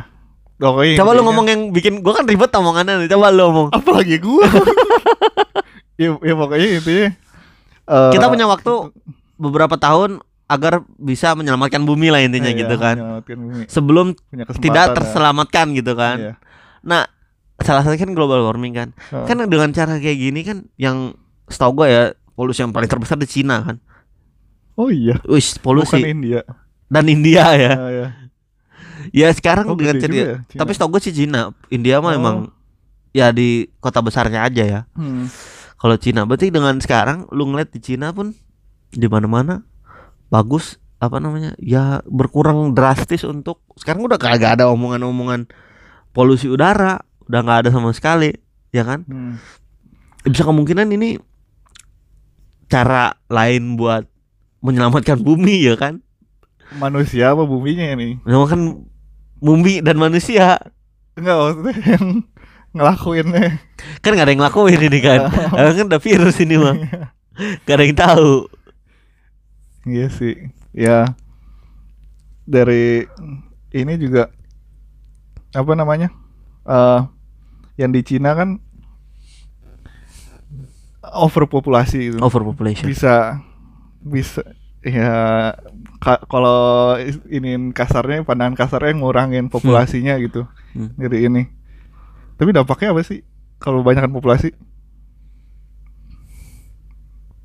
Pokoknya Coba lu ngomong yang bikin gua kan ribet omongannya nih. Coba lu ngomong. apalagi gua. ya, ya pokoknya intinya eh, Kita punya waktu beberapa tahun agar bisa menyelamatkan bumi lah intinya iya, gitu kan. bumi. Sebelum tidak ya. terselamatkan gitu kan. Iya. Nah, salah satu kan global warming kan. Heeh. Kan dengan cara kayak gini kan yang setahu gue ya polusi yang paling terbesar di Cina kan. Oh iya. Wis Bukan polusi India. dan India ya. Ah, ya. Ya sekarang Oh, dengan juga ya, tapi setahu gue sih Cina, India mah Oh. emang ya di kota besarnya aja ya. Hmm. Kalau Cina berarti dengan sekarang lu ngeliat di Cina pun di mana-mana bagus apa namanya ya berkurang drastis untuk sekarang udah kagak ada omongan-omongan polusi udara udah nggak ada sama sekali ya kan Hmm. bisa kemungkinan ini cara lain buat menyelamatkan bumi ya kan Manusia apa buminya ini? menyelamatkan bumi dan manusia Enggak maksudnya yang ngelakuinnya. kan nggak ada yang ngelakuin ini kan Karena kan udah virus ini mah gak ada yang tahu Iya sih. Ya. Dari ini juga apa namanya? eh yang di Cina kan overpopulasi gitu. overpopulation Bisa bisa ya ka- kalau ini kasarnya pandangan kasarnya ngurangin populasinya gitu Hmm. dari ini. Tapi dampaknya apa sih kalau banyakkan populasi?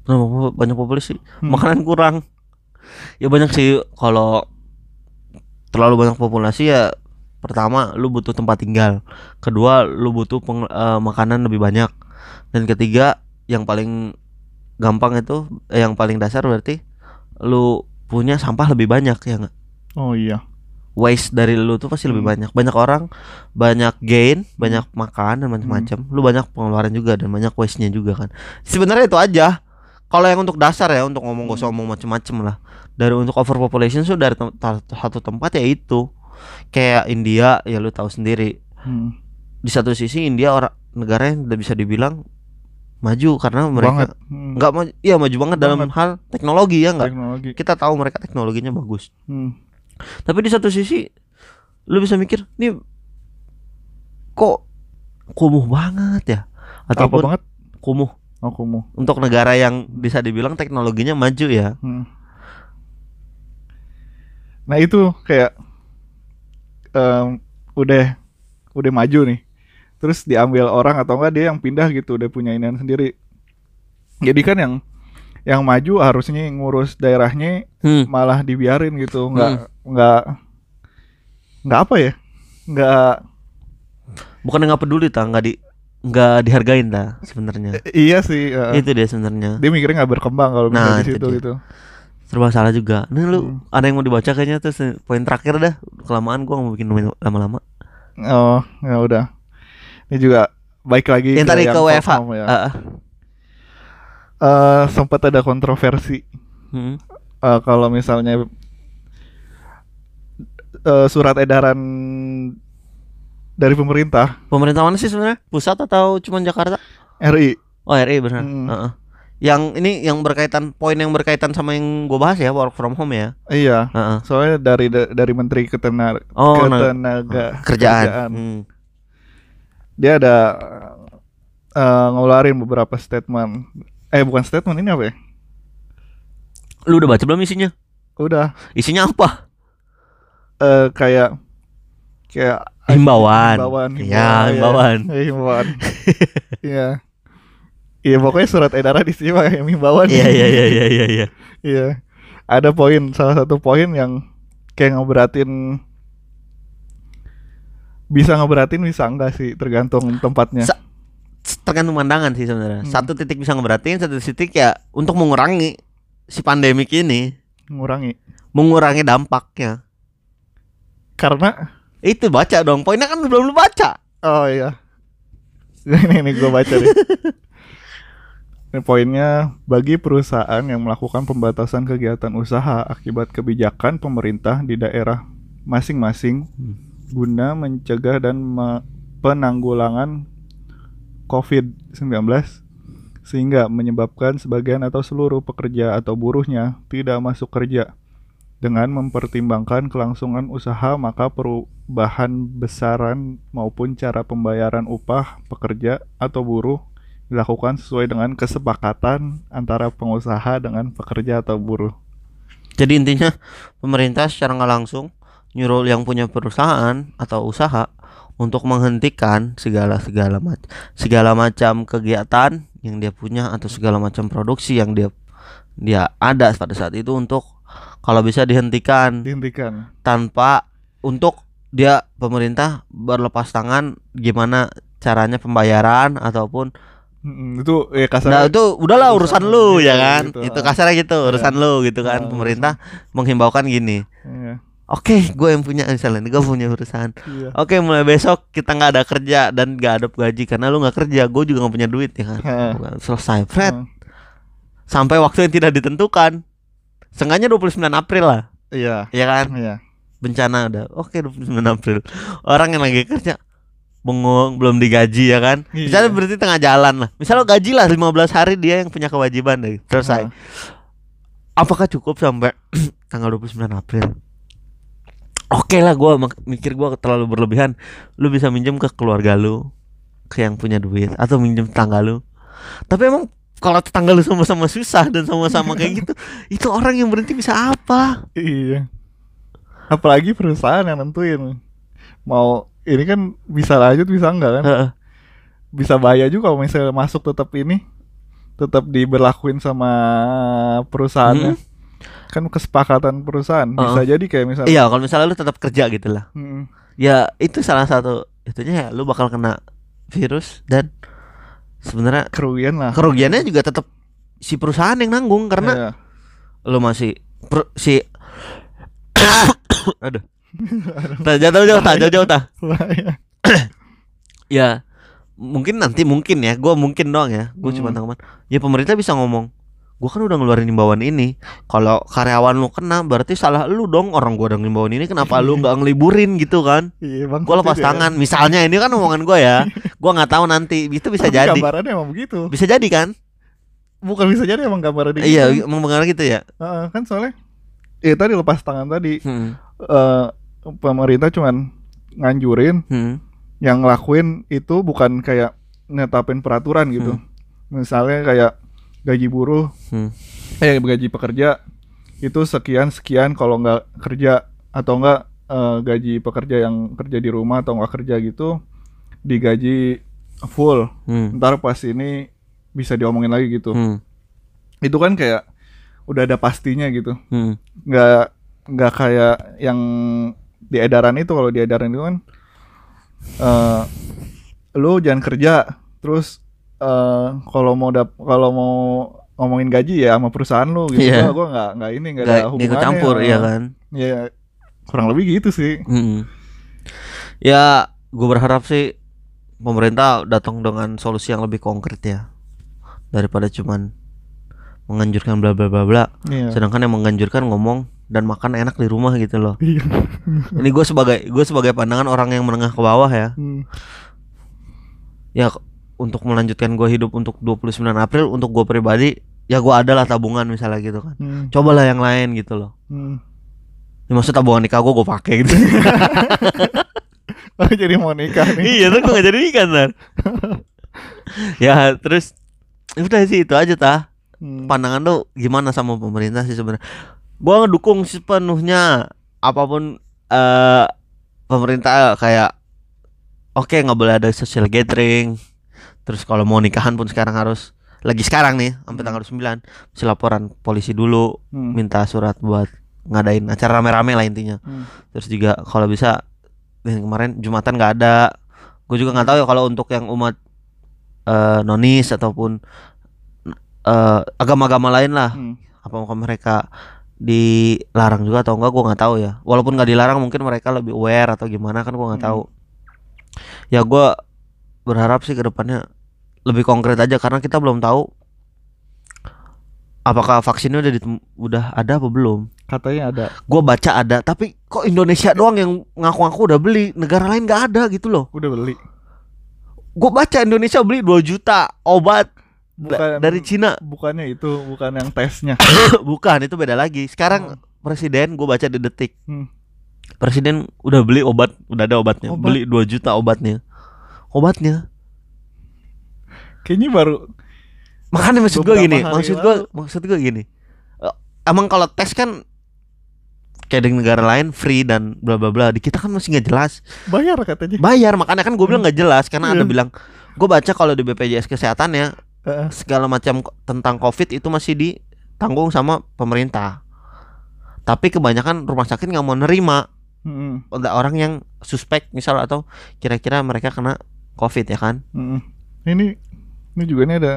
Kenapa banyak populasi Hmm. makanan kurang ya banyak sih kalau terlalu banyak populasi ya pertama lu butuh tempat tinggal. Kedua lu butuh peng- eh, makanan lebih banyak. Dan ketiga yang paling gampang itu eh, yang paling dasar berarti lu punya sampah lebih banyak ya nggak? Oh iya. waste dari lu tuh pasti lebih Hmm. banyak. Banyak orang banyak gain banyak makan dan macam-macam lu banyak pengeluaran juga dan banyak waste nya juga kan. Sebenarnya itu aja. Kalau yang untuk dasar ya untuk ngomong gak usah ngomong macem-macem lah. Dari untuk overpopulation tuh dari tem- satu tempat ya itu kayak India ya lu tahu sendiri Hmm. di satu sisi India orang negara yang udah bisa dibilang maju karena mereka Hmm. nggak maju iya maju banget dalam Banget. hal teknologi ya nggak kita tahu mereka teknologinya bagus Hmm. tapi di satu sisi lu bisa mikir nih kok kumuh banget ya Apa ataupun banget? kumuh Aku mau. untuk negara yang bisa dibilang teknologinya maju ya Hmm. Nah itu kayak em, udah udah maju nih, terus diambil orang atau enggak dia yang pindah gitu, udah punya inian sendiri. Jadi kan yang yang maju harusnya ngurus daerahnya hmm. malah dibiarin gitu, nggak nggak nggak apa ya, nggak bukan nggak peduli ta nggak di nggak dihargain ta sebenarnya iya sih. eh, itu dia sebenarnya dia mikirnya nggak berkembang kalau Nah, di itu situ gitu. Serba salah juga nih lu Hmm. ada yang mau dibaca kayaknya terus poin terakhir dah kelamaan gua nggak mau bikin lama-lama Oh ya udah. Ini juga baik lagi yang tadi ke WFH ya. Ah, ah. Eh, sempat ada kontroversi Hmm. Eh, kalau misalnya eh, surat edaran dari pemerintah pemerintah mana sih sebenarnya pusat atau cuma Jakarta RI oh RI benar Hmm. Heeh. Yang ini yang berkaitan poin yang berkaitan sama yang gua bahas ya work from home ya. Iya. Heeh. soalnya dari dari Menteri Ketenar oh nah, Ketenaga kerjaan, Hmm. dia ada eh, ngeluarin beberapa statement. Eh bukan statement ini apa ya? Lu udah baca belum isinya? Udah. Isinya apa? Eh, kayak kayak himbauan. Himbauan ya himbauan himbauan. Iya. Iya pokoknya surat edaran isinya pakai himbauan. iya iya iya iya iya iya Iya. Ada poin salah satu poin yang kayak ngeberatin bisa ngeberatin bisa enggak sih tergantung tempatnya. Sa- tergantung pandangan sih sebenarnya Hmm. satu titik bisa ngeberatin satu titik ya untuk mengurangi si pandemik ini Ngurangi. mengurangi dampaknya Karena itu baca dong poinnya kan belum lu baca oh iya. ini nih gue baca nih. Ini poinnya bagi perusahaan yang melakukan pembatasan kegiatan usaha akibat kebijakan pemerintah di daerah masing-masing Hmm. guna mencegah dan me- penanggulangan COVID-19 sehingga menyebabkan sebagian atau seluruh pekerja atau buruhnya tidak masuk kerja. Dengan mempertimbangkan kelangsungan usaha, maka perubahan besaran maupun cara pembayaran upah pekerja atau buruh dilakukan sesuai dengan kesepakatan antara pengusaha dengan pekerja atau buruh. jadi intinya pemerintah secara nggak langsung nyuruh yang punya perusahaan atau usaha untuk menghentikan segala segala macam segala macam kegiatan yang dia punya atau segala macam produksi yang dia dia ada pada saat itu untuk kalau bisa dihentikan dihentikan tanpa untuk dia pemerintah berlepas tangan gimana caranya pembayaran ataupun Mm, itu ya kasar nah itu udahlah urusan, urusan lu gitu, ya kan? gitu. itu kasarnya gitu urusan lu gitu kan. Ah, pemerintah menghimbaukan gini. Iya, oke gue yang punya misalnya gue punya urusan. Iya. oke mulai besok kita nggak ada kerja dan nggak ada gaji karena lu nggak kerja gue juga nggak punya duit ya kan? Heeh. selesai. Fred Heeh. sampai waktu yang tidak ditentukan Sengaja 29 April lah. Iya, ya kan? Iya. bencana udah. Oke 29 April. Orang yang lagi kerja bengong belum digaji ya kan? Iya. misalnya berarti tengah jalan lah. Misalnya lo gaji lah 15 hari dia yang punya kewajiban deh. Selesai. Heeh. apakah cukup sampai tanggal 29 April? Oke lah gua mak- mikir gua terlalu berlebihan. Lu bisa minjem ke keluarga lu ke yang punya duit atau minjem tetangga lu. Tapi emang kalau tetangga lu sama-sama susah dan sama-sama kayak gitu itu orang yang berhenti bisa apa? Iya. Apalagi perusahaan yang nentuin mau ini kan bisa lanjut bisa enggak kan? Heeh. Bisa bahaya juga kalau misalnya masuk tetap ini tetap diberlakuin sama perusahaannya. Kan kesepakatan perusahaan. Bisa jadi kayak misalnya iya kalau misalnya lu tetap kerja gitu lah Mm, ya itu salah satu itunya ya lu bakal kena virus dan sebenarnya kerugian lah. kerugiannya juga tetap si perusahaan yang nanggung karena Iya. lu masih per- si aduh tak jauh jauh tak jauh jauh tak. Ya mungkin nanti mungkin ya. Gua mungkin doang ya. Gue cuma Hmm. tanggapan ya pemerintah bisa ngomong gua kan udah ngeluarin himbauan ini. Kalau karyawan lu kena berarti salah lu dong. Orang gua udah ngimbauan ini kenapa lu nggak ngeliburin? Gitu kan. Iya, bang. gua lepas tangan. Misalnya ini kan omongan gua ya. Gua nggak tahu nanti. Itu bisa jadi. Gambarannya emang begitu. bisa jadi kan? Bukan bisa jadi emang gambarannya iya gitu. emang benar gitu ya. Heeh, kan soalnya ya tadi lepas tangan tadi. Hmm. eh pemerintah cuman nganjurin Hmm. yang ngelakuin itu bukan kayak netapin peraturan gitu. Misalnya kayak gaji buruh, Hmm. eh gaji pekerja itu sekian sekian kalau nggak kerja atau nggak eh, gaji pekerja yang kerja di rumah atau nggak kerja gitu digaji full. Hmm. Ntar pas ini bisa diomongin lagi gitu. Hmm. Itu kan kayak udah ada pastinya gitu. Hmm. nggak nggak kayak yang di edaran itu kalau di edaran itu kan eh lu jangan kerja. Terus eh kalau mau dap kalau mau ngomongin gaji ya sama perusahaan lu gitu. Gua gua nggak nggak ini nggak ada hubungannya. ikut campur iya kan? Ya kurang lebih gitu sih. Hmm. ya gue berharap sih pemerintah datang dengan solusi yang lebih konkret ya. Daripada cuman menganjurkan bla bla bla bla. Iya. Sedangkan yang menganjurkan ngomong dan makan enak di rumah gitu loh Iya. ini gue sebagai gue sebagai pandangan orang yang menengah ke bawah ya Hmm. ya untuk melanjutkan gue hidup untuk 29 April untuk gue pribadi ya gue adalah tabungan misalnya gitu kan Hmm. cobalah yang lain gitu loh Hmm. ya, maksud tabungan nikah gue gue pakai gitu Oh, jadi mau nikah nih iya tuh gue gak jadi nikah ntar ya terus udah sih itu aja tah Hmm. pandangan tuh gimana sama pemerintah sih sebenarnya gua ngedukung sepenuhnya apa pun eh pemerintah kayak oke nggak boleh ada social gathering terus kalau mau nikahan pun sekarang harus lagi sekarang nih sampai Hmm. tanggal 9 mesti laporan polisi dulu Hmm. minta surat buat ngadain acara rame-rame lah intinya Hmm. terus juga kalau bisa yang kemarin jumatan nggak ada gue juga nggak tahu ya kalau untuk yang umat eh, nonis ataupun eh, agama-agama lain lah Hmm. apakah mereka dilarang juga atau enggak gue nggak tahu ya. Walaupun nggak dilarang mungkin mereka lebih aware atau gimana kan gue nggak Hmm. tahu. Ya gue berharap sih ke depannya lebih konkret aja karena kita belum tahu apakah vaksinnya udah udah ada apa belum. Katanya ada. Gue baca ada tapi kok Indonesia doang yang ngaku-ngaku udah beli negara lain nggak ada gitu loh. Udah beli. Gue baca Indonesia beli 2 juta obat Bukan- dari Cina. bukannya itu bukan yang tesnya. Bukan itu beda lagi. Sekarang presiden gue baca di detik. Hmm. presiden udah beli obat udah ada obatnya. Obat? beli 2 juta obatnya. Obatnya? Kayaknya baru makanya maksud gue gini maksud gue maksud gue gini. Eh, emang kalau tes kan kayak di negara lain free dan bla bla bla. Di kita kan masih nggak jelas. Bayar katanya. bayar makanya kan gue bilang nggak jelas. Karena ada Iya. bilang gue baca kalau di BPJS kesehatan ya Segala macam tentang covid itu masih ditanggung sama pemerintah tapi kebanyakan rumah sakit nggak mau nerima ada orang yang suspek misal atau kira-kira mereka kena covid ya kan Mm-mm. Ini ini juga nih ada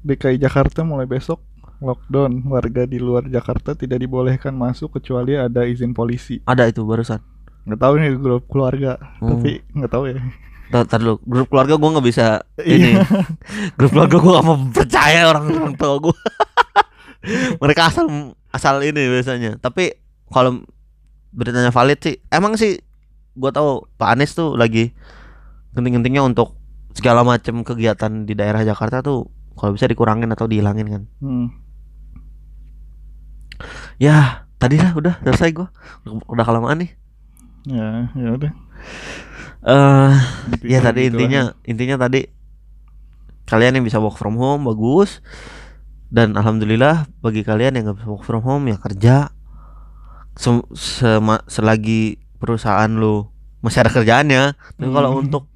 DKI Jakarta mulai besok lockdown warga di luar Jakarta tidak dibolehkan masuk kecuali ada izin polisi. ada itu barusan Nggak tahu nih grup keluarga, Hmm. tapi nggak tahu ya. Tar, tar dulu, grup keluarga gue nggak bisa Iya. ini. grup keluarga gue gak mau percaya orang orang tua gue. Mereka asal asal ini biasanya. Tapi kalau beritanya valid sih, emang sih gue tahu Pak Anies tuh lagi genting-gentingnya untuk segala macam kegiatan di daerah Jakarta tuh kalau bisa dikurangin atau dihilangin kan. Hmm. Ya, tadi lah udah selesai gue. Udah kelamaan nih. Ya, ya udah. Eh, ya tadi gitu intinya aja. intinya tadi kalian yang bisa work from home bagus dan alhamdulillah bagi kalian yang nggak bisa work from home ya kerja Sem- sema- selagi perusahaan lu masih ada kerjaannya tapi kalau Hmm. untuk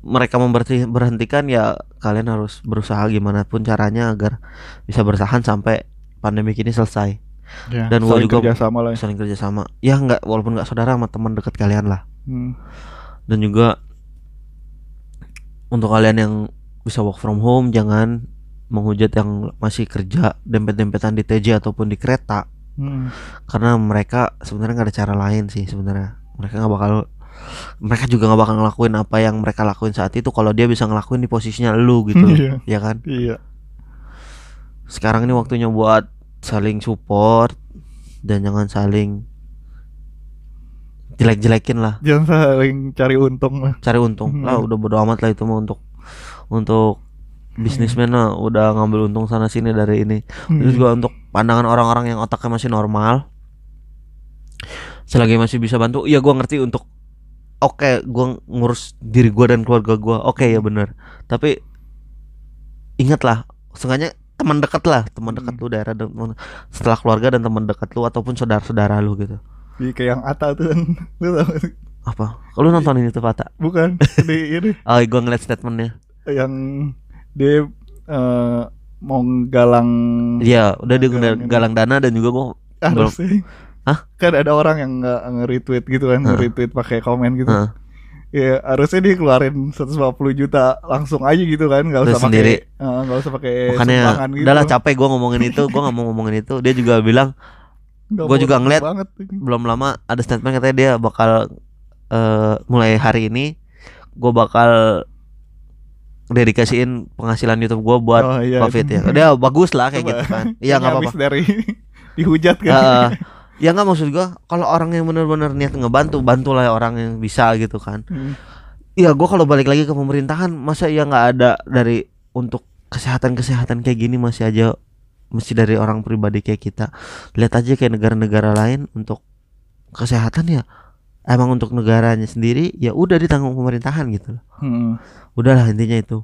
mereka memberhenti berhentikan ya kalian harus berusaha gimana pun caranya agar bisa bertahan sampai pandemi ini selesai Ya, dan saling juga- kerjasama lah. ya. saling kerja sama ya nggak walaupun nggak saudara sama teman dekat kalian lah Hmm. dan juga untuk kalian yang bisa work from home jangan menghujat yang masih kerja dempet-dempetan di TJ ataupun di kereta Hmm. karena mereka sebenarnya nggak ada cara lain sih sebenarnya mereka nggak bakal mereka juga nggak bakal ngelakuin apa yang mereka lakuin saat itu kalau dia bisa ngelakuin di posisinya lu gitu Iya. ya kan Iya. sekarang ini waktunya buat saling support dan jangan saling jelek-jelekin lah. Jangan saling cari untung lah. cari untung. Hmm. lah udah bodo amat lah itu mah untuk untuk bisnismen lah. Udah ngambil untung sana sini dari ini. Hmm. itu juga untuk pandangan orang-orang yang otaknya masih normal. Selagi masih bisa bantu. Iya gua ngerti untuk oke gua ngurus diri gua dan keluarga gua. Oke ya benar tapi ingatlah sengaja teman dekat lah. Teman dekat Hmm. lu daerah dan setelah keluarga dan teman dekat lu ataupun saudara-saudara lu gitu Di kayak yang Ata tuh kan. Lu tau gak sih? apa kalau nontonin itu Fata Bukan di ini oh gua ngeliat statementnya yang dia eh, mau galang Iya, udah dia Galang udah ini. galang dana dan juga gua belum harusnya. Hah? Kan ada orang yang nggak nge-retweet gitu kan, nge-retweet pakai komen gitu. Heeh. Ya harusnya dia keluarin 150 juta langsung aja gitu kan, nggak usah sendiri. pakai eh, nggak usah pakai makanya gitu. udahlah capek gua ngomongin itu, gua nggak mau ngomongin itu. Dia juga bilang Gua juga ngeliat. banget. belum lama ada statement katanya dia bakal eh, mulai hari ini gua bakal dedikasiin penghasilan YouTube gua buat Oh, iya, Covid ya. Udah bagus lah kayak Coba. gitu kan. Iya nggak apa-apa. Dari dihujat kan. Eh, ya nggak maksud gua kalau orang yang benar-benar niat ngebantu, bantulah orang yang bisa gitu kan. Hmm. Iya, gua kalau balik lagi ke pemerintahan, masa ya nggak ada dari untuk kesehatan-kesehatan kayak gini masih aja mesti dari orang pribadi kayak kita. Lihat aja kayak negara-negara lain untuk kesehatan ya emang untuk negaranya sendiri ya udah ditanggung pemerintahan gitu loh. Hmm. Udahlah intinya itu.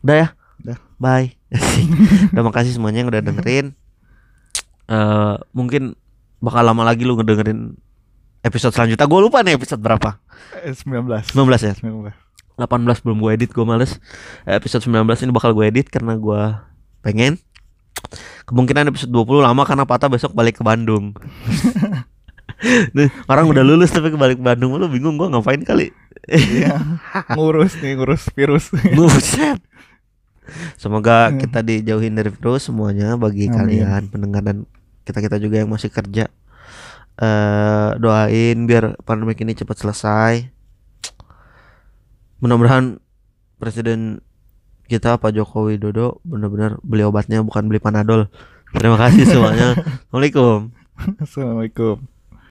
Udah ya? Udah. Bye. udah makasih semuanya yang udah dengerin. Eh mungkin bakal lama lagi lu ngedengerin episode selanjutnya. Gue lupa nih episode berapa. Eh, 19. 19 ya? 19. 18 belum gue edit gue males episode 19 ini bakal gue edit karena gue pengen kemungkinan episode 20 lama karena Pata besok balik ke Bandung Nih, orang udah lulus tapi kebalik ke Bandung lu bingung gue ngapain kali Iya. ngurus nih, ngurus virus. Buset Semoga kita dijauhin dari virus semuanya bagi Amin. kalian pendengar dan kita-kita juga yang masih kerja eh doain biar pandemi ini cepat selesai. Mudah-mudahan presiden kita Pak Joko Widodo benar-benar beli obatnya bukan beli panadol. Terima kasih semuanya. Assalamualaikum. Assalamualaikum.